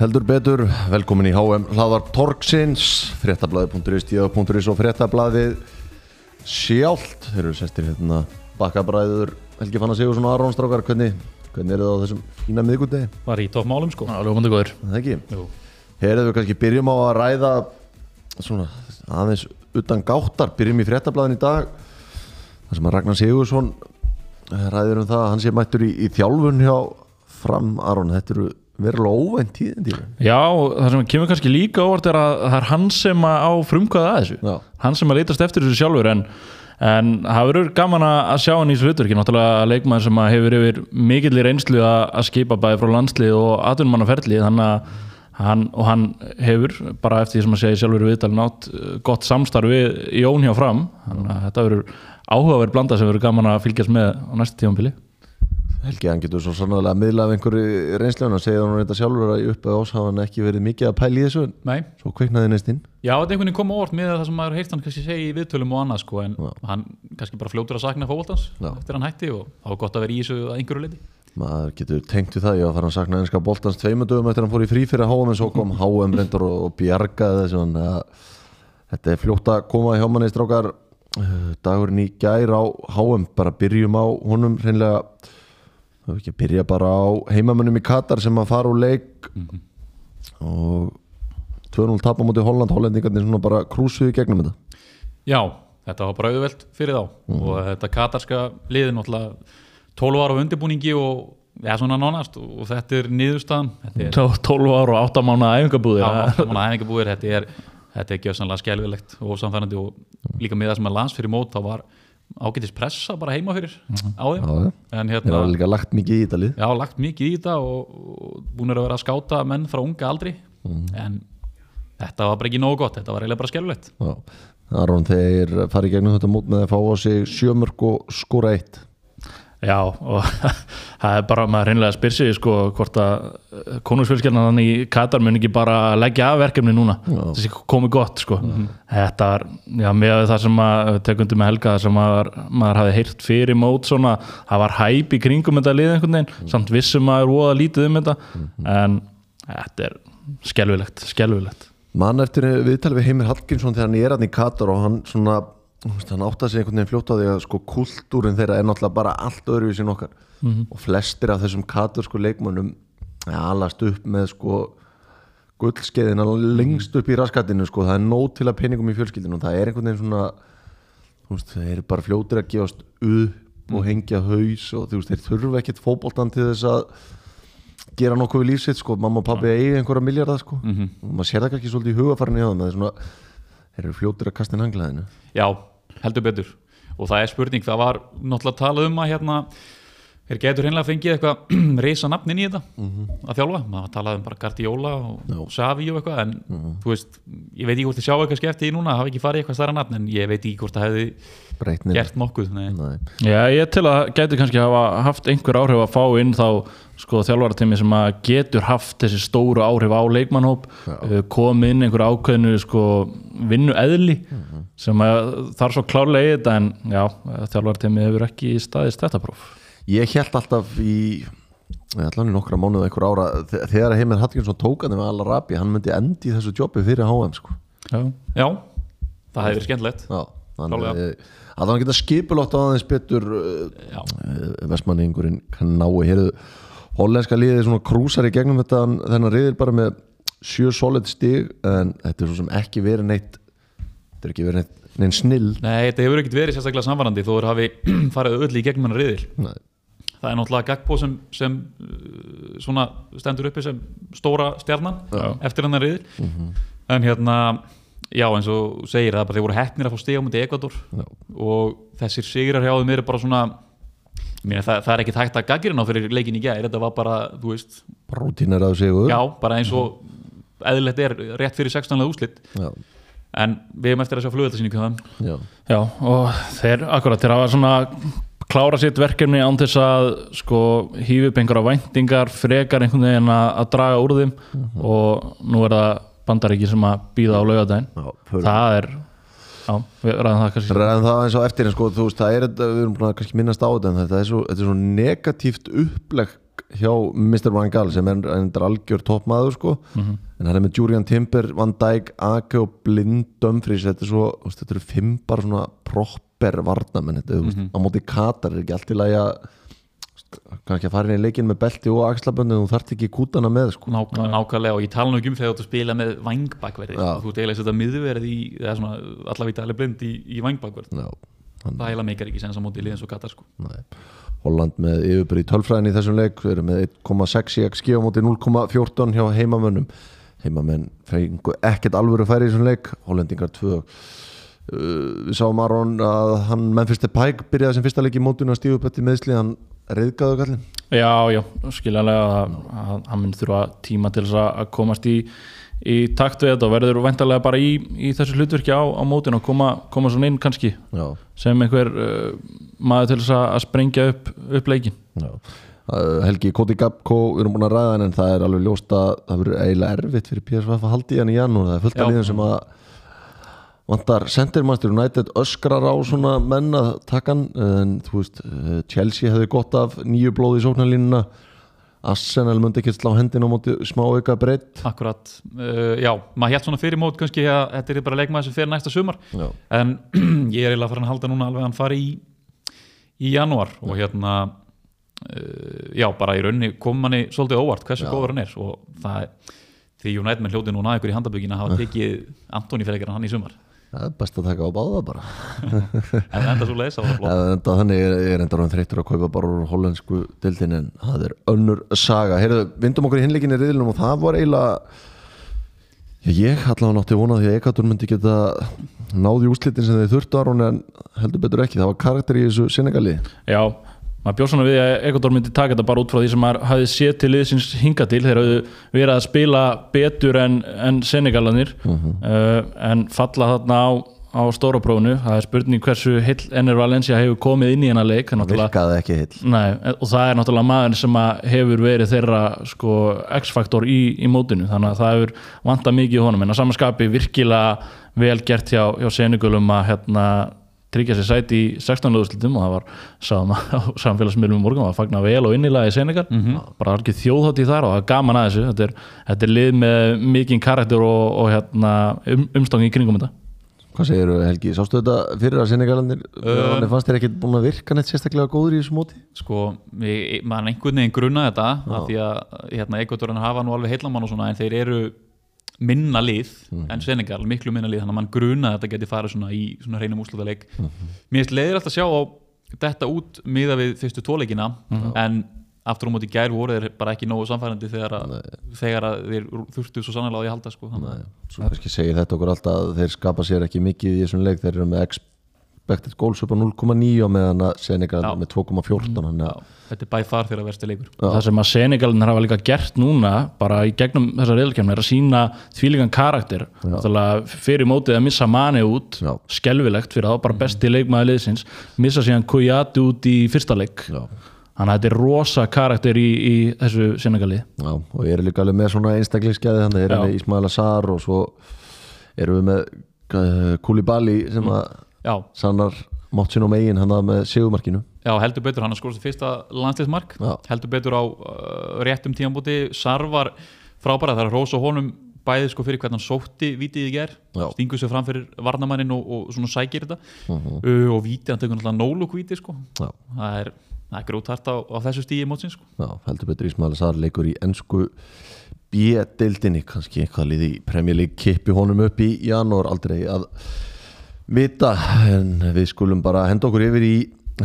Heldur betur, velkomin í HM hlaðar Torgsins, fréttablaði.is, stíða.is og fréttablaðið sjálft. Þeir eru sestir hérna bakkabræður Helgi Fannar Sigursson og Aron Strákar, hvernig, hvernig er það á þessum fína miðgundegi? Var í toppmálum sko Alveg hóndi góður Það ekki? Jú. Herðu við kannski byrjum á að ræða svona aðeins utan gáttar, byrjum í fréttablaðin í dag þar sem að Ragnar Sigursson ræðir um það að hann sé mættur í, í þjálfun hjá fram Aron, þetta eru verulega óvænt tíðindi Já, það sem kemur kannski líka óvart er að það er hann sem að á frumkvæða að þessu. Já. hann sem að leitast eftir þessu sjálfur en, en það verður gaman að sjá hann í þessu hlutverki. Náttúrulega leikmaður sem að hefur yfir mikill í reynslu að, að skipa bæði frá landslið og atvinnumannaferli þannig að hann, hann hefur bara eftir því sem að segja sjálfur viðtal nátt uh, gott samstarf við Jón hjá fram. Þannig að þetta verður áhugaverð blanda sem verður gaman að fylgjast með á næstu tímanbili Helgi, hann getur svo sannlega að miðla af einhverju reynslun og segja hann þetta sjálfur að upp að ás hafa hann ekki verið mikið að pæla í þessu Nei, svo kveiknaði næst inn. Já þetta er einhvern veginn kom óvart með það sem maður heilt hann kannski segja í viðtölum og annað sko en hann kannski bara fljótur að sakna Já. eftir hann hætti og það var gott að vera í þessu að einhverju leiti maður getur tengt við það, ég var að fara að sakna einska boltans tveimundum eftir að hann fór í frí fyrir HM en svo kom HM reyndar og, bjargaði þessu þetta er fljótt að koma hjá manni strákar. Uh, dagurinn í gær á HM bara byrjum á honum hreinlega það er ekki að byrja bara á heimamönnum í Katar sem að fara úr leik og 2-0 tapa mútið Holland, hollendingarnir svona bara krúsuðu í gegnum þetta. Já, þetta var bara auðvelt fyrir þá. Og þetta katarska liði náttúrulega 12 ára á undirbúningi og já, svona nánast. Og þetta er er 12 ára og 8 mánu æfingabúðir áttamanna æfingabúðir. Þetta er, þetta er gjössanlega skelvilegt og samfærandi og líka með það sem að lands fyrir mót þá var ágætis pressa bara heima fyrir á þeim. Já, en hérna, hafa líka lagt mikið í þetta lið já, lagt mikið í þetta og, og búin að vera að skáta menn frá unga aldri. En þetta var bara ekki nógu gott, þetta var eiginlega bara skelvilegt Já, Aron þeir fara í gegnum þetta mót með að fá á sig sjömörk og skora eitt Já, og það er bara maður hreinlega að spyr sig sko hvort að konungsfjölskjarnan þannig í Katar mun ekki bara leggja af verkefni núna. Þessi komið gott sko. Þetta var, já, með það sem að tekundu með Helga það sem maður, maður hafi heyrt fyrir mót svona, það var hæp í kringum þetta lið einhvern veginn, samt vissum maður voða lítið um þetta, en þetta er skelvilegt, skelvilegt mann eftir viðtalið við Heimir Hallgrímsson þegar hann er hann í Katar og hann svona hann átti að segja einhvern veginn fljótt á því að sko kultúrin þeirra er náttúrulega bara allt öðruvísin okkar. Og flestir af þessum Katar sko leikmönnum ja, alast upp með sko gullskeiðina lengst upp í raskatinu sko, það er nóg til að peningum í fjölskyldinu og það er einhvern veginn svona veist, þeir eru bara fljótir að gefast upp og hengja haus og veist, þeir þurfa ekkert fótboltan til þess að gera nokkuð við lífsitt sko, mamma og pabbi eigi einhverja miljardar sko. Og maður sér það kannski svolítið í hugafarni á það með svona, þeir eru fljótir að kasta inn hanglaðinu. Já, heldur betur. Og það er spurning, það var náttúrulega talað um að hérna þeir getur hreinlega fengið eitthvað reysa nafn inn í þetta að þjálfa, maður talaði um bara Guardiola og Xavi og eitthvað en þú veist, ég veit ekki hvort þið sjá eitthvað skefti í núna, hafi ekki farið eitthvað stærra nafn en ég veit ekki hvort það hefði breytnin gert nokkuð nei. Nei. Já, ég til að gæti kannski hafa haft einhver áhrif að fá inn þá sko þjálfaratími sem að getur haft þessi stóru áhrif á leikmannhóp uh, komið inn einhver ákveðinu sko vinnu eðli sem þarf svo klárlega í þetta en já, þjálfaratími hefur ekki staðist þetta próf. Ég held alltaf í allan í nokkra mánuð einhver ára þe- þegar Heimir Hallgrímsson tók hann með Al-Arabi hann myndi endi í þessu jobbi fyrir HM sko. Já, Já, það verið skemmtilegt. Já, þannig að að hann geta skipulótt á aðeins betur Já, vestmanningurinn kannái heyrðu, hollenska liðið svona krúsar í gegnum þetta þennan riðil bara með sjö solid stig en þetta er svo sem ekki verið neitt þetta er ekki verið neitt, neitt snill nei, þetta hefur ekkert verið sérstaklega samvarandi þó þeir hafi farið öll í gegnum hennar riðil Nei. það er náttúrulega Gagpo sem, sem uh, svona stendur uppi sem stóra stjarnan Já. eftir hennar riðil en hérna já eins og segir það er bara þeir voru heppnir að fá stiga mútið Ekvator Já. og þessir sigrar hjá þeim eru bara svona Mér, það, það er ekki hægt að gaggrina á fyrir leikin í gær þetta var bara, þú veist, rútínar að sigur já, bara eins og eðlilegt er rétt fyrir 16. úslit já, en við hefum eftir að sjá flugöldarsýningu það já. já og þeir akkurat þeir hafa svona klára sitt verkefni án þess að sko hífi upp einhverja væntingar frekar einhvern veginn að, að draga úr þeim. Og nú er það bandaríki sem að býða á laugadaginn það er já, við ræðum það kannski. Ræðum það eins og eftir en sko, þú veist, það er þetta, við erum búin að kannski minnast á þetta en þetta er svo, þetta er svo negatíft upplegg hjá Mr. Van Gaal sem er endur algjör toppmaður sko Mhm. en hann er með Julian Timber, Van Dijk Ake og Blind Dumfries þetta, er svo, þetta eru fimm bara svona proper varnamenn þetta, mm Mhm. á móti Katar er ekki allt í lagi að kannski að fara inn í leikin með belti og axlaböndu þú þarft ekki kútana með sko Nák nákvæmlega og ég tala nú ekki um þegar þú ert að spila með vangbakverði þú ert eiginlega að setja miðverð í eða svona allavega alveg blind í, í vangbakverð það heila meikar ekki sens á móti liðins og Katar sko nei. Holland með yfirbyrði tölfræðin í þessum leik við erum með 1,6 í XG á móti 0,14 hjá heimamönnum. Heimamenn fengu ekkert alvöru færi í þessum leik, hollendingar 2 Uh, við sáum Aron að hann Memphis Depay byrjaði sem fyrsta leik í mótun að stíðu upp eftir meðsli, hann reyðgaðu kallin Já, já, skiljanlega hann mun þurfa tíma til þess að komast í, í takt við þetta og verður væntalega bara í, í þessu hlutverki á, á mótin og koma, koma svona inn kannski Já, sem einhver uh, maður til þess að að sprengja upp, upp leikin já. Uh, Helgi Koti Gabko, við erum búin að ræða hann en það er alveg ljóst að það verður eiginlega erfitt fyrir PSV að haldi hann í janúar. Það er fullt af liðum sem að vantar Centermaster United öskrar á svona menn að taka hann en þú veist, uh, Chelsea hefði gott af nýju blóði í sóknarlínuna Arsenal myndi ekki slá hendin á móti smá auka breytt. Akkurat, uh, já, maður hélt svona fyrir mót kannski að þetta er bara leikmaður sem fer næsta sumar. Já, en ég er eiginlega farin að halda núna alveg að hann fari í, í janúar og hérna uh, já, bara í raunni kom manni svolítið óvart hversu góður hann er. Og það er því United með hljóti núna ykkur í handabökin að hafa tekið Antoni fyrir hann í sumar það er best að taka á báða bara. En enda svo leiðis á það flott enda þannig er, er enda ráðum þreyttur að kaupa bara úr hollensku dildin en það er önnur saga. Heyrðu, vindum okkur í hinleikinni riðlunum og það var eiginlega Já, ég allavega nátti vonað því að Ekatur myndi geta náði úslitin sem þeir þurftu Aron en heldur betur ekki, það var karakter í þessu Senegali. Já, maður bjóð svona við að Ekvator myndi taka þetta bara út frá því sem maður hafði séð til liðsins hinga til. Þeir hafði verið að spila betur en, en Senegalanir uh, en falla þarna á, á stóra prófunu, það er spurning hversu heill Enner Valencia hefur komið inn í hennar leik. Það virkaði ekki heill. Nei, og það er náttúrulega maður sem hefur verið þeirra sko, X-faktor í, í mótinu. Þannig að það hefur vantað mikið í honum. En að samanskapi virkilega vel gert hjá, hjá Senegulum að hérna, tryggja sér sæti í 16. löguslutum og það var á samfélagsmiðlum í morgun að fagna vel og innilega í Senegal. Bara alveg þjóðhátt í þar og það er gaman að þessu. Þetta er, þetta er lið með mikinn karakter og, og hérna, um, umstangi í kringum þetta. Hvað segir Helgi, sástu þetta fyrir að Senegalandir uh, fannst þér ekki búin að virka neitt sérstaklega góður í þessu móti? sko, ég, maður einhvern veginn grunna þetta af því að hérna, Ekvatorinn hafa nú alveg heillamann og svona en þeir eru minna lið en Senegal, miklu minna lið þannig að mann gruna að þetta geti farið svona í svona reynum úrslutaleg mér finnst leiðir alltaf að sjá á þetta út miða við fyrstu tóleikina en aftur á móti í gær voru þeir bara ekki nógu samfærandi þegar að, þegar að þeir þurftu svo sannlega á því að halda sko. að- Svo kannski segir þetta okkur alltaf að þeir skapa sér ekki mikið í þessum leik þeir eru með expected goals upp á 0,9 og meðan að Senegal Já. er með 2,14 þannig að þetta er by far þeirra versti leikur. Það sem að Senegalin hafa líka gert núna bara í gegnum þessar reyðlkjörnum er að sína þvílíkan karakter. Fyrir mótið að missa Mane út Já. skelvilegt fyrir þá, bara besti leikmaði liðsins missa síðan Kujati út í fyrsta leik. Já. þannig að þetta er rosa karakter í, í þessu Senegali. Já, og ég er líka alveg með svona einstaklingsgæði þannig er Já. með Ismail Assar og svo erum við með uh, Koulibaly sem að já, sannar mátt sinn og megin hann að með segumarkinu já, heldur betur, hann har skorst fyrsta landsliðsmark. Já. heldur betur á uh, réttum tíðanbúti Sarvar frábæra, það er rosa honum bæði sko fyrir hvernig hann sótti vítið í ger Já. stingur sér fram fyrir varnamannin og, og svona sækir þetta. Uh, og vítið, hann tekur náttúrulega nóluk vítið sko. Já, það er, er grótart á, á þessu stíði mótsins sko. já heldur betur Ismail Assar leikur í ennsku B-deildinni. Kannski eitthvað liði League kippi honum upp í janúar. Aldrei að vita en við skulum bara henda okkur yfir í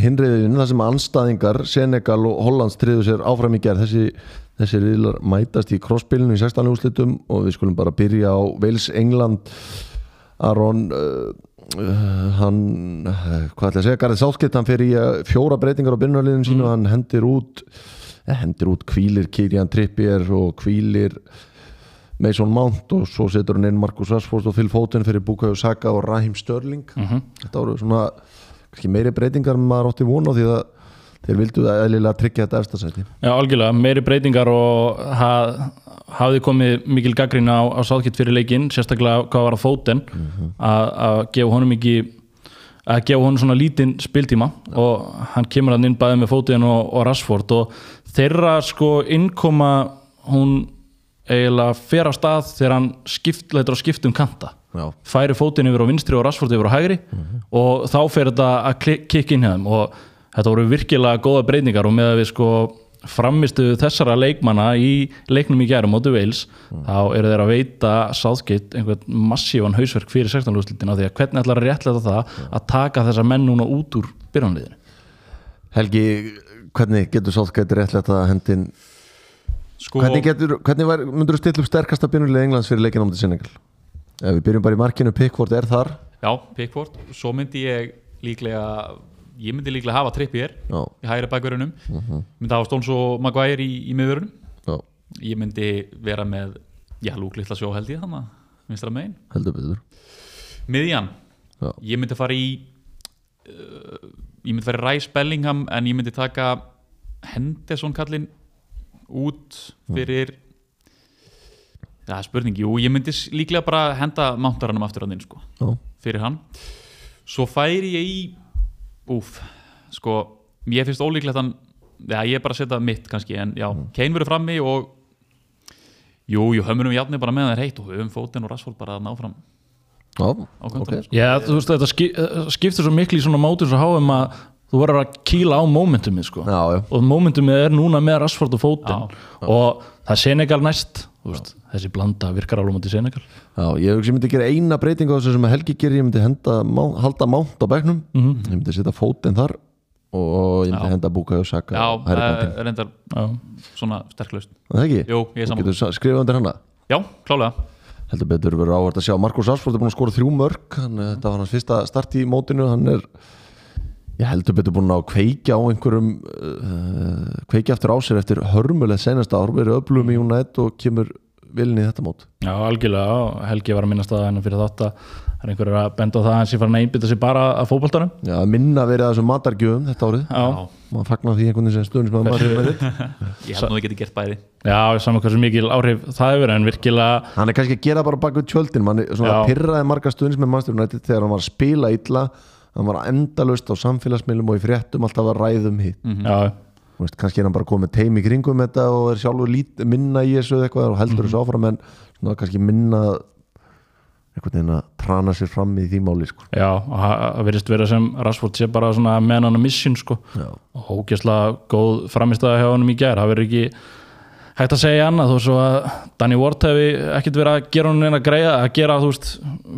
hinriðinu þar sem anstæðingar Senegal og Hollands triðu sér áfram í gerð þessi, þessi riðlar mætast í krosspilinu í 16. úrslitum og við skulum bara byrja á Wales England Aron uh, hann uh, hvað ætla að segja, Gareth Southgate hann fer í fjóra breytingar á byrjunarliðinu sínu hann hendir út eh, hendir út kvílir Kirian Trippier og kvílir Mason Mount og svo setur hann inn Marcus Rashford og Phil Foden fyrir Bukayo Saka og Raheem Sterling. Þetta voru svona kannski meiri breytingar en maður átti von á því að þeir vildu eðlilega tryggja þetta efstasæti Já, algjörlega, meiri breytingar og haf, hafði komið mikil gaggrín á, á sáðkitt fyrir leikinn, sérstaklega hvað var að fóten að, að gefa honum ekki að gefa honum svona lítinn spiltíma og hann kemur hann inn bæði með fótinn og, og Rashford og þeirra sko innkoma hún eiginlega fer á stað þegar hann skipt, leitur að skipta um kanta. Já, færi fótinn yfir á vinstri og Rashford yfir á hægri og þá fer þetta að kikka inn hjá þeim og þetta voru virkilega góða breytingar og með að við sko framistu þessara leikmanna í leiknum í gærum móti Wales þá eru þeir að veita Southgate einhvern massívan hausverk fyrir 16. úrslitina því að hvernig ætlar að réttlega það að taka þessa menn núna út úr byrjanliðinu Helgi, hvernig getur Southgate réttlega að hendin sko, Hvernig, getur, hvernig var, myndur þú stilla upp sterkasta byrjunlega Englands fyrir leikin á mútið Senegal? Ef við byrjum bara í markinu, Pickford er þar. Já, Pickford, svo myndi ég líklega ég myndi líklega hafa Trippier Já, í hægri bakverunum myndi hafa Stones og Maguire í, í miðverunum já, ég myndi vera með já, Luke Littla sjó held ég þannig vinstra megin heldur betur. Miðjan, Já. ég myndi fara í uh, ég myndi fara í Rice Bellingham en ég myndi taka Henderson kallinn út fyrir það er spurning, jú, ég myndi líklega bara henda mántaranum aftur á þinn sko, Já, fyrir hann. Svo færi ég í úf, sko ég finnst ólíklegt hann, já, ég er bara að setja mitt kannski, en já, Kane verður frammi og jú, jú, hömmunum játni bara með það er heitt og höfum fótinn og Rashford bara að ná fram já, ok. sko. Já, þú veist, þetta skip, skiptir svo miklu í svona mótum svo háum að þú verður að kýla á momentumið sko. Já, já, og momentumið er núna með Rashford og fótinn. Og það er Senegal næst þú veist, þessi blanda virkar alveg mútið Senegal. Já Ég myndi gera eina breytingu á þessu sem Helgi gerir. Ég myndi henda, halda mánt á bekknum. Ég myndi setja fótinn þar og ég myndi henda búka og saka er reyndar Já. svona sterklaust Er Það ekki? Jú, ég er Þú saman getur sa- skrifað undir hana? Já, klálega. Heldur betur verður ávart að sjá. Markus Rashford er búin að skora þrjú mörg hann, eh, þetta var hans fyrsta start í mótinu. Hann er ég heldur betur búin að kveikja á einhverjum uh, kveikja eftir á sér eftir hörmuleg senasta ár verið öflum í United og kemur vilni í þetta mót. Já, algjörlega, og Helgi var að minnast að hennar fyrir þátt að það er einhverjur að benda á það að hann sé farin að einbytta sig bara að fótboltanum. Já, minna verið að þessum matargjöfum þetta árið. Já, maður fagnar því einhvern veginn sem stundin sem maður með þetta Ég held nú að geti gert bæði. Já saman hversu mikil áhrif það hefur en virkilega hann er kannski að gera bara bak við tjöldin. Mann er svona Já. pyrraði marga með Manchester United þegar hann var að hann endalaust á samfélagsmiðlum og í fréttum alltaf að ræðum hitt. Já, Þú veist, kannski er hann bara komið teim í kringum þetta og er sjálfur lít, minna í þessu eitthvað og heldur þessu áfram en svona kannski minna einhvern veginn að trana sér fram í því máli sko. já, og það virðist vera sem Rashford sé bara svona man on a mission sko. Já. og ógeðslega góð framistæða hjá honum í gær, það verður ekki hægt að segja annað þó svo að Danny Ward hefði ekkert verið að gera honum neina greiða að gera, þú veist,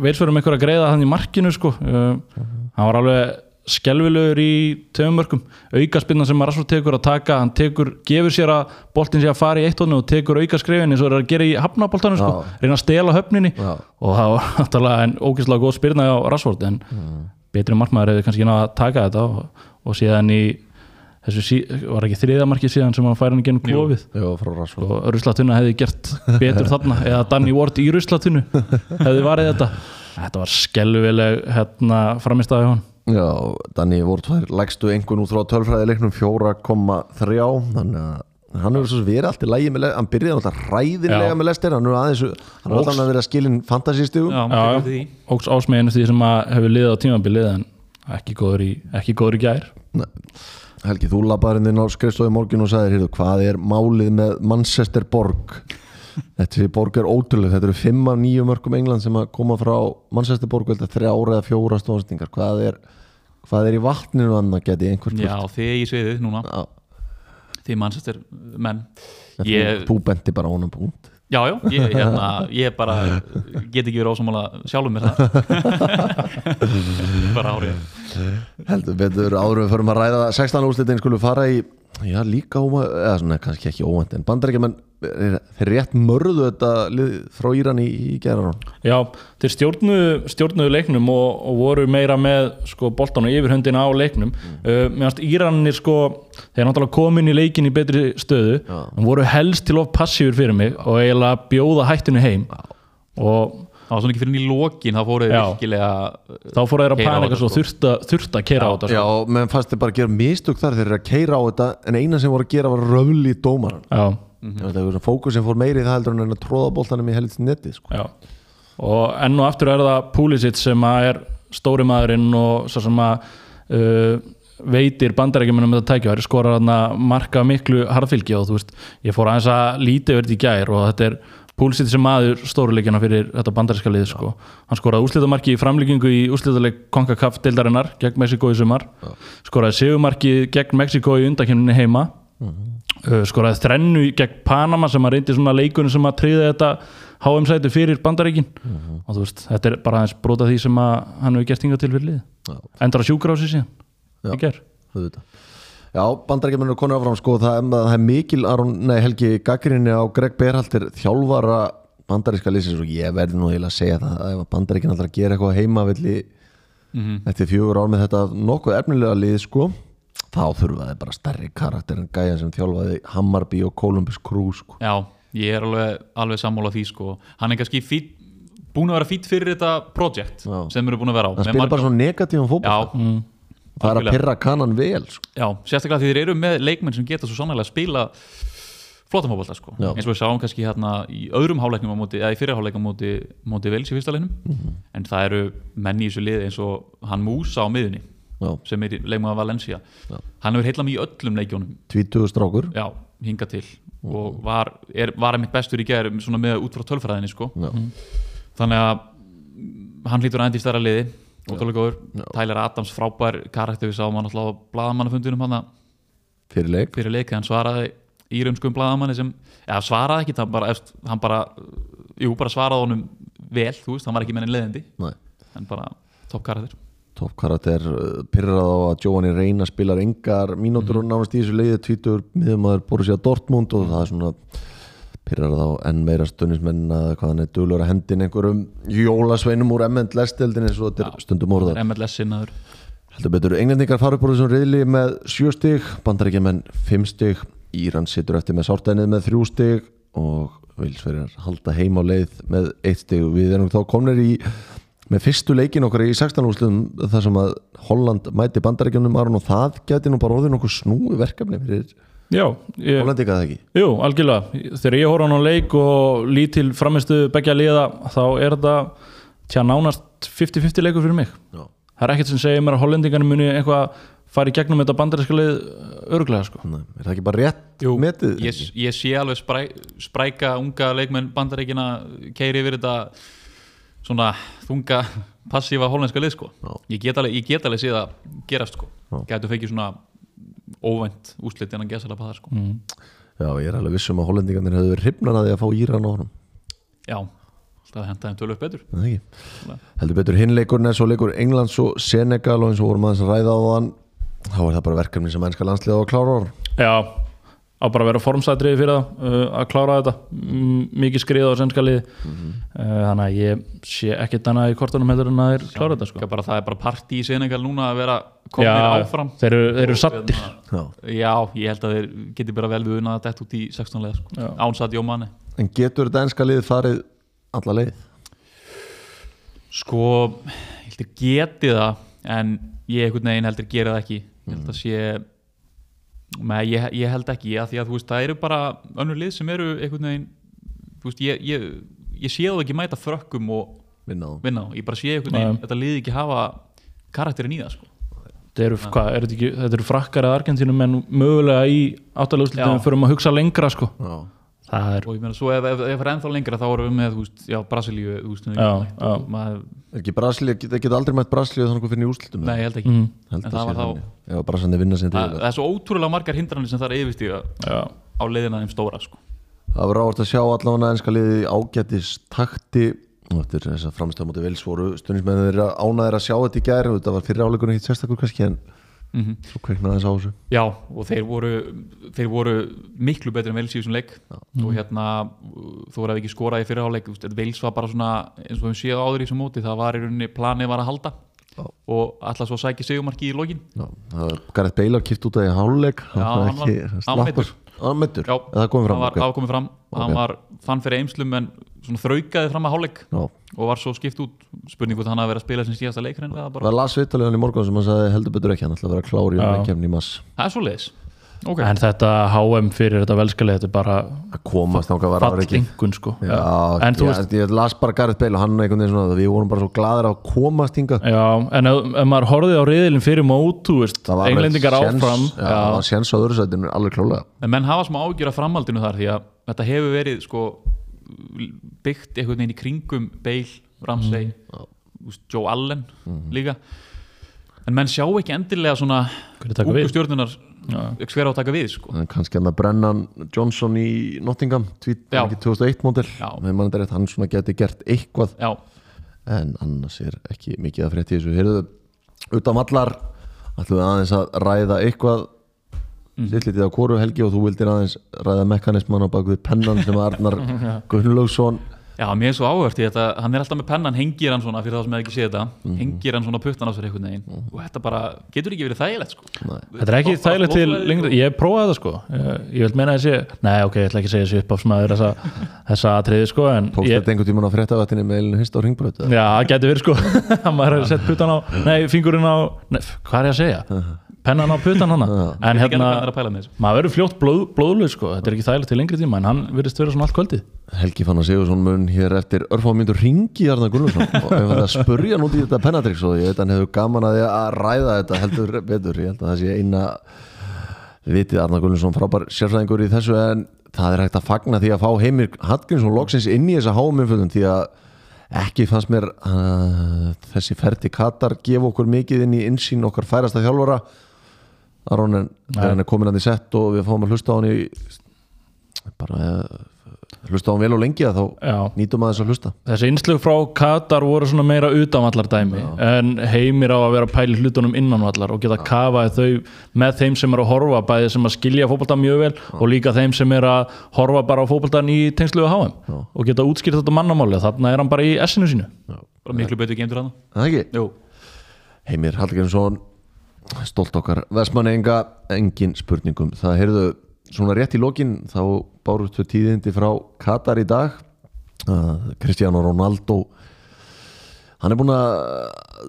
veitsverðum einhver að greiða hann í markinu sko. Uh, hann var alveg skelvilegur í tveimum mörgum, aukaspinna sem Rashford tekur að taka, hann tekur, gefur sér að boltin sé að fara í eitt hóðinu og tekur auka skrifin eins og er að gera í hafnaboltanum sko, reyna að stela höfninni. Já. og það var náttúrulega en ógeðslega góð spyrna á Rashford en betri markmaður hefði kannski náða að taka þetta og, og síðan í þessu sí, var ekki þriða markið síðan sem hann fær hann genum klófið Já, frá Rashford og Ruslatunna hefði gert betur þarna eða Danny Ward í Ruslatunnu hefði varðið þetta þetta var skelvileg hérna framistæði hann Já, Danny Ward var lægstu einhvern út frá tölfræði leiknum 4,3 þannig að hann hefur svo sem verið allt í lægi með hann byrjaði alltaf ræðinlega Já. með lestir hann er aðeins, hann er Og- alltaf að vera skilin því. Ógs ásmeginu því sem að hefur liðið á tímabilið en ekki góður í, ekki góður í gær. Helgi, þú labbaður inn á skrifstofi morgun og sagðir, heyrðu, hvað er málið með Manchester Borg Þetta borg er ótrúlega, þetta eru fimm af nýju mörgum England sem að koma frá Manchester Borg velta þrjá ára eða fjóra stóðstingar hvað er, hvað er í vatninu annað geti einhver Já, þið í sviðið núna. Já, Þið mannsestir menn. Ég, þú benti bara honum punkt já, já, ég, hérna, ég bara get ekki verið ósámála sjálfum mér það. Bara árið. Heldur betur við förum að ræða 16 úrslitin skulum fara í já líka óvænt, eða svona kannski ekki óvænt en bandarækja menn þeir rétt mörðu þetta frá Íran í, í gerðan Já, þeir stjórnuðu, stjórnuðu leiknum og, og voru meira með sko, boltan og yfirhundina á leiknum mm. uh, meðan Íranir sko þeir náttúrulega komin í leikin í betri stöðu Já. en voru helst til of passífur fyrir mig og eiginlega bjóða hættinu heim og Það var svona ekki fyrir í lokin þá fóruð Já. virkilega þá fóru þeir að á panika svo sko. þurft að, þurft að keira á þetta Já, sko. menn fannst þið bara að gera mistök þar þeir eru að keira á þetta en eina sem voru að gera var röfli í dómaran Já, mm -hmm. fókusin fór meiri í það heldur en að tróða boltanum í helst netti sko. já. og enn og aftur er það Pulisic sem er stóri maðurinn og svo sem að uh, veitir bandarækjumunum með þetta tækjaværi skorar hann að marka miklu harðfylgi og þú veist, ég fór aðeins að lítið verið í gær og þetta er púlsitt sem maður stóruleikina fyrir þetta bandaríska lið sko. hann skoraði úslitamarki í framlíkingu í úslitaleg Konkakaf deildarinnar gegn Mexiko í sumar skoraði segumarki gegn Mexiko í undakemninni heima uh, skoraði þrennu gegn Panama sem að reyndi svona leikunum sem að tryða þetta HM-sæti fyrir bandaríkin og þú veist, þetta er bara aðeins brota því sem að hann hefur gert hingað til fyrir lið Já. endar á sjúkrási síðan Já. í ger. Já, bandarækjumennur konur áfram sko, það, það er mikil Aron, nei, Helgi gaggrinni á Greg Berhalter þjálfara bandaríska lýsins og ég verði nú eiginlega að segja það að ef bandaríkin alltaf gera eitthvað heimavilli eftir fjögur ár með þetta nokkuð efnilega lið sko þá þurfa þeir bara stærri karakter en gæja sem þjálfaði Hammarby og Columbus Crew sko. Já, ég er alveg, alveg sammála því sko. hann er kannski fít, búin að vera fít fyrir þetta project Já. sem erum búin að vera á það marga- bara svo negatífum fótboll Já, mm. Það er að pyrra kannan vel sko. já, sérstaklega því þeir eru með leikmenn sem geta svo sannlega að spila flottamóbalta sko. Já. eins og við sáum kannski hérna í öðrum háleiknum á móti, eða í fyrirháleiknum á móti, móti vels í fyrsta leiknum Mhm. en það eru menn í þessu liði eins og hann Músa á miðunni Já, sem er leikmaður Valencia Já. hann hefur heitla mig í öllum leikjónum 20 strákur já, hinga til og var, er, var einmitt bestur í gerð með út frá tölfræðinni sko. Já. þannig að mm, hann hlýtur að endi í stærra liði ótrúlega góður, Tyler Adams frábær karakter við sáum hann alltaf á blaðamannafundunum hann fyrir leik? Fyrir leik hann svaraði írumskum blaðamanni sem, ja, svaraði ekki hann bara, hann bara, jú, bara svaraði honum vel, þú veist, hann var ekki mennin leðindi Nei. en bara topp karakter. Topp karakter pyrrað á að Giovanni Reina spilar engar mínútur og nánast í þessu leiði tvítur miðumæður Borussia Dortmund og það er svona pyrrað á enn meira stunnismenn að hvað hann er duglur að hendin einhverjum jólasveinum úr lestildin eins og þetta er stundum orðað. MLS sinnaður heldur betur, englendingar fara upp úr þessum reyðli með sjö stig, bandaríkjumenn fimm stig, Íran situr eftir með sártænið með þrjú stig og vilsverjar halda heim á leið með eitt stig, við erum þá komnir í með fyrstu leikin okkar í 16 úrslutum þar sem að Holland mæti bandaríkjunum Aron og það geti nú bara orðið nokkuð snúi verkefni fyrir Já, ég, Hollandika það ekki jú, algjörlega þegar ég horf á leik og lítil framistu begja liða þá er þetta tjá nánast 50-50 leikur fyrir mig Já. það er ekkert sem segir mér að hollendingarnir muni eitthvað fara í gegnum þetta bandaríska lið örglega sko Nei, er það ekki bara rétt Jú, metið? ég, ég sé alveg spræ, spræka unga leikmenn bandaríkina keiri yfir þetta svona þunga passífa hollenska lið sko. Já. ég get alveg, ég get alveg séð að gerast sko. Gætu fekið svona óvænt úslit en að gesa það sko. mm. Já, ég er alveg vissum að Hollendingarnir hefur verið hrifnar að því að fá Íran á honum já, alltaf henda þeim tölvöld betur Er það ekki? heldur betur hinleikurinn er svo leikur Englands og Senegal og eins og vorum aðeins að ræða á þann þá er það bara verkefni sem ennska landsliða á að klára ára Já, á bara að vera formsætriði fyrir það uh, að klára þetta mikið skriða á sennska liði uh, þannig að ég sé ekkert annað í kortunum heldur en að þeir klára þetta sko. bara, það er bara partí í Senegal núna að vera komnir Já, áfram þeir eru, þeir eru sattir hérna, Já. já, ég held að þeir geti bara vel við unnað að detta út í 16 leða sko. Ánsat Jómanni en getur þetta ennska lið farið alla leið? Sko, ég heldur geti það en ég einhvern veginn heldur gera það ekki ég held að sé með, ég, ég held ekki, að því að þú veist það eru bara önnur lið sem eru einhvern veginn þú veist, ég, ég, ég sé það ekki mæta frökkum og vinna á vinna á, ég bara sé einhvern veginn, þetta lið ekki hafa karakterin í það sko Þetta eru, hvað, er þetta, ekki, þetta eru frakkar eða argentínum en mögulega í áttaleguslitum Já. við förum að hugsa lengra sko. Já. Það er, og ég meina svo ef, ef, ef það er ennþá lengra þá erum við með, þú veist, já, Brasilíu þú veist, Já, já. maður, er ekki Brasilía, það geta aldrei mætt Brasilíu þannig að fyrir í úrslutum nei, ég held ekki. Mm, Held það þá Brasilíu það, til það er svo ótrúlega margar hindranir sem það er yfirstíga já, á leiðina þeim stóra sko. Það var áherslu að sjá allavega ennska liði ágætis takti eftir þess að framstöða mútið vils voru stundismennir þeirra ánæðir að sjá þetta í gæri þetta var fyrir áleikunum ekkert sérstakur kannski en mm svo kveiknaði þess á þessu. Já, og þeir voru, þeir voru miklu betri en Vels í þessum leik. Og hérna, þú að ekki skora í fyrirháleik, Vels var bara svona eins og við séu áður í þessum móti, það var í rauninni planið var að halda. Já. og alltaf svo sæki segumarki í lokin. Gareth Bale kipt út af í háluleik hann var- var meiddur. Hann meittur, Já, eða komið fram hann var ok. afkomið fram, hann var fann fyrir eimslum en svona þraukaði fram að háleik Já. og var svo skipt út. Spurning hvort hann hafi verið að spila sem síðasta leikur en það bara, Það las viðtalið hann í morgun sem hann sagði heldur betur ekki hann ætla að vera klár í Já. umkemni í mass það er svo leiðis Ok. en þetta HM fyrir þetta velskali þetta er bara að komast var að vera ekki. sko. Já, en þú ég, veist ég las bara Gareth Bale og hann einhvern veginn svona við vorum bara svo gladir að komast hingað. Já, en ef, ef maður horfið á riðilin fyrir mót, þú veist, Það var englendingar áfram. já, það var séns á öðru sætinu alveg klálega En menn hafa smá ágjur af framhaldinu þar því að þetta hefur verið sko byggt einhvern veginn í kringum Bale, Ramsey mm. Joe Allen líka. En menn sjá ekki endilega svona stjórnunar hver á að taka við sko. Kannski hann að Brennan Johnson í Nottingham tvít, Já. ekki 2001 mótel Já. hann svona geti gert eitthvað Já, en annars er ekki mikið að frétti þessu heyrðu, utan allar ætlum við aðeins að ræða eitthvað mm. lítið á hvoru helgi og þú vildir aðeins ræða mekanisman á bakvið pennan sem Arnar Gunnlaugsson Já, mér er svo áhört í þetta, hann er alltaf með pennan, hengir hann svona, fyrir það sem hefði ekki séð þetta, Mhm. hengir hann svona puttan á sér einhvern veginn. Og þetta bara getur ekki verið þægilegt sko. Þetta er ekki Bara þægilegt til lengri, ég prófaði það sko. Ég, ég vil meina þessi, nei ok, ég ætla ekki að segja þessi upp á smaður þessa, þessa atriði sko ég, þetta einhvern tímann á fréttavættinni með Elinu Hist á ringbröð já, það getur verið sko. Að maður hefur sett putan á, nei, fingurinn á nei, hvað er ég að segja? Pennan á putan hana. En hérna, að pæla með þessu. Maður verður fljótt blóð, blóðluð sko. Þetta er ekki þægilegt til lengri tíma en hann virðist vera svona allt kvöldið. Helgi fann að Sigursson mun hér eftir örfámyndur ringi Arnar Gunnlaugsson. Og ef það spurja hann út í þetta pennatrix og ég veit hann hefur gaman að því að ræða þetta heldur betur, ég held að það sé eina vitið Arnar Gunnlaugsson frábær sérfræðingur í þessu en það er hægt að fagna því að fá Heimir Hallgrímsson loksins inn í þessa háumumfjöldum því að ekki fannst mér uh, þessi ferdi Katar gefa okkur mikið inn í insýn okkar færasta þjálfara Aron en þegar hann er komin að því sett og við fáum að hlusta á hann í bara uh, hlusta á hann vel og lengi að þá Já. nýtum að þess að hlusta. Þessi innslug frá Katar voru svona meira utanvallar dæmi en heimir á að vera pæli hlutunum innanvallar og geta kafaði þau með þeim sem er að horfa bæði sem að skilja fótbolta mjög vel og líka þeim sem er að horfa bara á fótboltan í tengslu við HM og geta útskýrt þetta mannamáli þarna er hann bara í essinu sínu. Bara miklu betur geimdur hann Er Það ekki? Jú, Heimir Hallgrímsson stolt okkar Vestmanninga, engin spurningum það. Heyrðu svona rétt í lokin þá bárustu tíðindi frá Katar í dag. Cristiano Ronaldo hann er búin að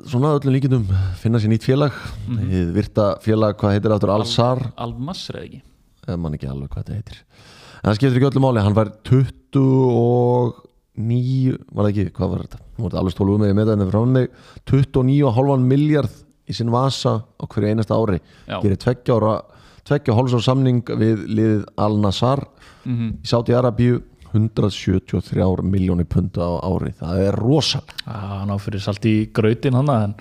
svona öllum líkindum finna sér nýtt félag. Mm -hmm. virta félag, hvað heitir það aftur, Al-Sar Al-Masr eða ekki? Mann ekki alveg hvað þetta heitir. En það skiptir ekki öllu máli, hann var 29 var það ekki, hvað var þetta? Nú var þetta alveg stólu með ég með þetta frá mig 29,5 miljard í sinn vasa á hverju einasta ári. Já. gerir tveggja ára tveggja hálfsár samning við liðið Al-Nassar Mhm. í Sáti Arabíu 173 miljónir punta á ári. Það er rosa Já, hann á fyrir salt í grautin hann en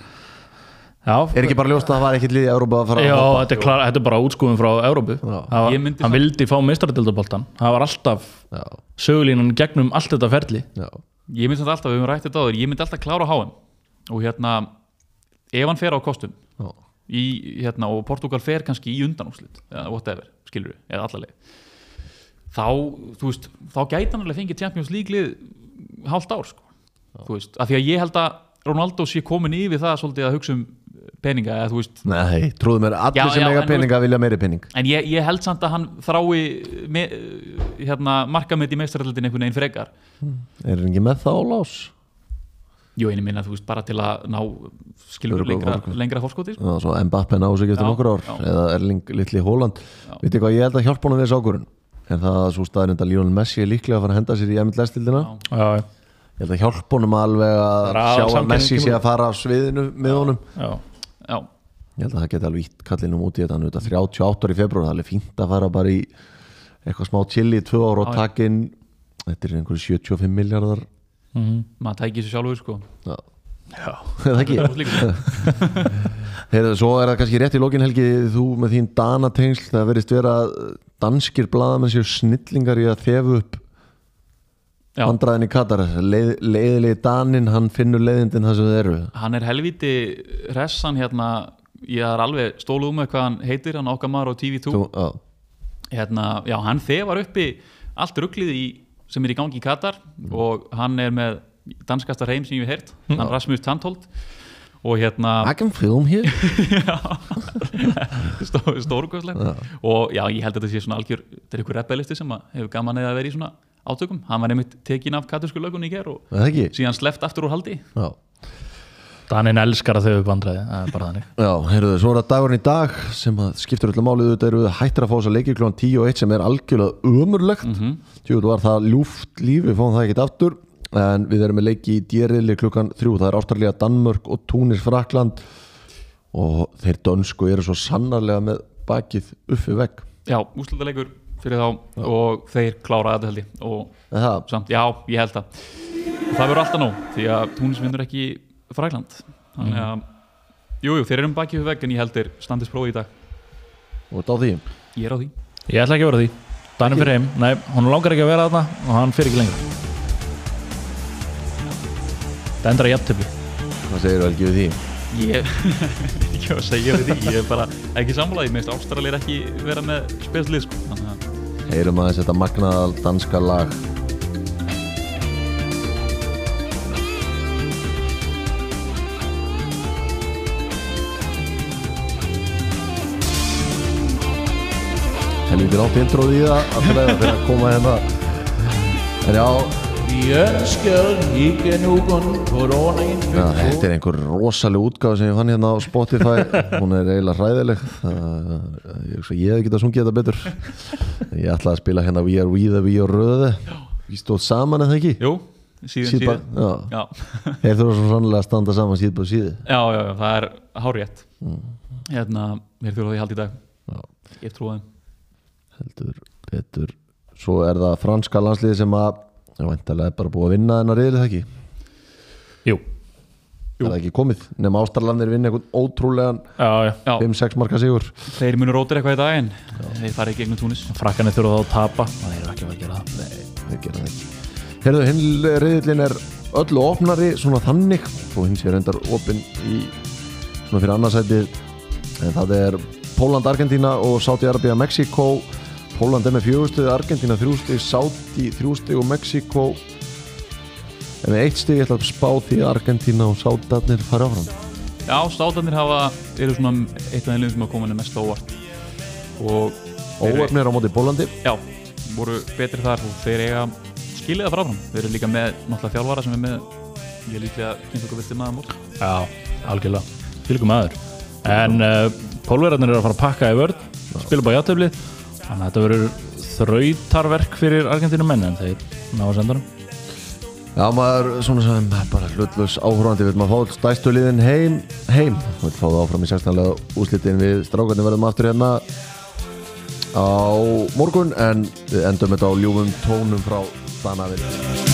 Já, er ekki bara ljóst að það var ekkit liðið í Európa að fara Já, að hoppa? þetta er, klar, þetta er bara útskúfum frá Európu. Það Hann samt- vildi fá meistaradeildaboltan Það var alltaf já, sögulínan gegnum allt þetta ferli. Já, Ég myndi alltaf, við höfum rætt þetta áður Ég myndi alltaf klára HM og hérna ef hann fer á kostum já. í, hérna, og Portugal fer kannski í undanúslit eða whatever, skilur við, eða allaleg þá, þú veist þá gæti hann alveg fengið Champions League lið hálft ár, sko. Þú veist, af því að ég held að Ronaldo sé komin yfir það svolítið að hugsa um peninga eða þú veist, Nei, trúðu mér, allir Já, sem já, eiga en peninga vilja meiri pening. En ég, ég held samt að hann þrái me, hérna, markamið í meistarallitin einhvern veginn frekar. Er hann ekki með það á lás? Jú, einu minna, þú veist, bara til að ná skilur lengra, lengra fórskoti sko. Já, svo Mbappe ná sig eftir nokkur ár já. eða Erling litli Hóland Vitið hvað, ég held að hjálpa honum við þessu ákvörun en það að svo staðrind að Lionel Messi er líklega að fara að henda sér í. Já, ég held að hjálpa honum alveg að Bara sjá að Messi sé að fara af sviðinu með honum. Já. Já, ég held að það geti alveg ítt kallinum út í þetta hann er auðvitað 38 ári í februar, það er alveg fínt að fara bara í eitthvað smá chill í tvö ára og inn þetta er einhverju 75 miljardar Mhm. maður tækir sér sjálfur sko. Já, Já, er það ekki? Heyrðu, svo er það kannski rétt í lokin helgi þú með þín danatengsl það verðist vera að danskir blaðamenn séu snillingar í að þefu upp Já. vandræðin í Katar. Leið, leiðilegi danin, hann finnur leiðindin það sem þau eru. Hann er helviti hressan hérna. Ég er alveg stólu um með hvað hann heitir hann okkar maður á TV2 Þú, já, hérna, já, hann þefar uppi allt rugglið í, sem er í gangi í Katar og hann er með danskasta reym sem ég hef heyrt hann Rasmus Tantholt og hérna I can film here. Stó, stórkvæslega og já, ég held að þetta sé svona algjör þetta er ykkur rebellisti sem hefur gaman eða vera í svona átökum, hann var einmitt tekin af katursku lögun í ger og síðan sleppt aftur úr haldi. Já. Danin elskar að þau upp vandræði, það er bara þannig. Já, heyrðu, svo er það dagurinn í dag sem að skiptur öllu málið þetta eru hættir að fá þess að leikir klón 10 og 1 sem er algjörlega umurlegt mm Mhm. -hmm. Tjóðu var það ljúft líf, við fáum það ekkert aftur. En við erum með leiki í dýriðli klukkan 3 það er Ástralía, Danmörk og Túnis Frakland. Og þeir dönsku eru svo sannarlega með bakið uppi vegg. Já, úrslutaleikur fyrir þá og þeir klára þetta held ég. Það, samt, já, ég held það og það verður alltaf nóg því að Túnis vinnur ekki Frækland þannig að, jú, jú, þeir eru um baki við vegg en ég held þeir standist prófi í dag. Og þetta á því. Ég er á því. Ég ætla ekki að vera því, Danin fyrir heim. Nei, hún langar ekki að vera þarna og hann fyrir ekki lengur Það endrar jafntöfli Hvað segir þú Helgi við því? ég ekki að segja við því. Ég er bara ekki sammálaði, mér finnst Ástralir ekki vera með spilslið sko. þannig að Heyrum aðeins þetta magnaðal danska lag Helviti rátt intróð í það að fyrir að koma hérna. En já, já, þetta er einhver rosaleg útgáð sem ég fann hérna á Spotify. Hún er eiginlega hræðileg. Það- Ég ég hefði getað sungið þetta betur. Ég ætlaði að spila hérna We are we the we are röði Við stóð saman eða ekki? jú, síðan síðan Þeir þurfa svo sannlega að standa saman síð på síðu. Já, já, já, það er hárétt hérna, mér þurfa því hald í dag. Ég trúi þeim heldur betur. Svo er það franska landsliði sem að Já, væntalega er bara búið að vinna þennar riðlið ekki? Jú, Er það ekki komið? Nefn Ástrallandir vinna einhvern ótrúlegan já, já. Já, 5-6 marka sigur. Þeir munu rótir eitthvað í daginn. Þeir fara í gegnum Túnis. Frakkanir þurfa þá að tapa. Það er ekki að gera það. Þeir gera það ekki. Herðu, hinn riðlin er öllu opnari Svona þannig. Og hins er endar opin í Svona fyrir annarsætið. En það er Póland, Argentína og Sáti-Arabia, Mexiko Póland er með fjögustig, Argentína þrjústig Sáti þrjústig og Mexiko En með eitt stig. Ég ætla að spá því að Argentína og Sátarnir fara áfram. Já, státanir hafa, eru svona eitt af þeim liðum sem hafa komið mest á óvart. Og Óöfnir á móti Pólandi já, voru betri þar og þeir eiga skilið það fráfram þeir eru líka með náttúrulega þjálfara sem er með ég líklega kynnt okkur vilti maður mót Já, algjörlega. Fylgum aður En uh, pólverðarnir eru að fara að pakka í vörð Spila bara játtöfli Þannig að þetta verður þrautarverk fyrir Argentínu menn En þeir ná að senda hann Já, maður, svona sem bara hlutlaus áhörandi vil maður fá stæstu liðin heim, heim. Fá það áfram í sérstæðanlega úslitin við strákarnir verðum aftur hérna á morgun en við endum þetta á ljúfum tónum frá Danavinn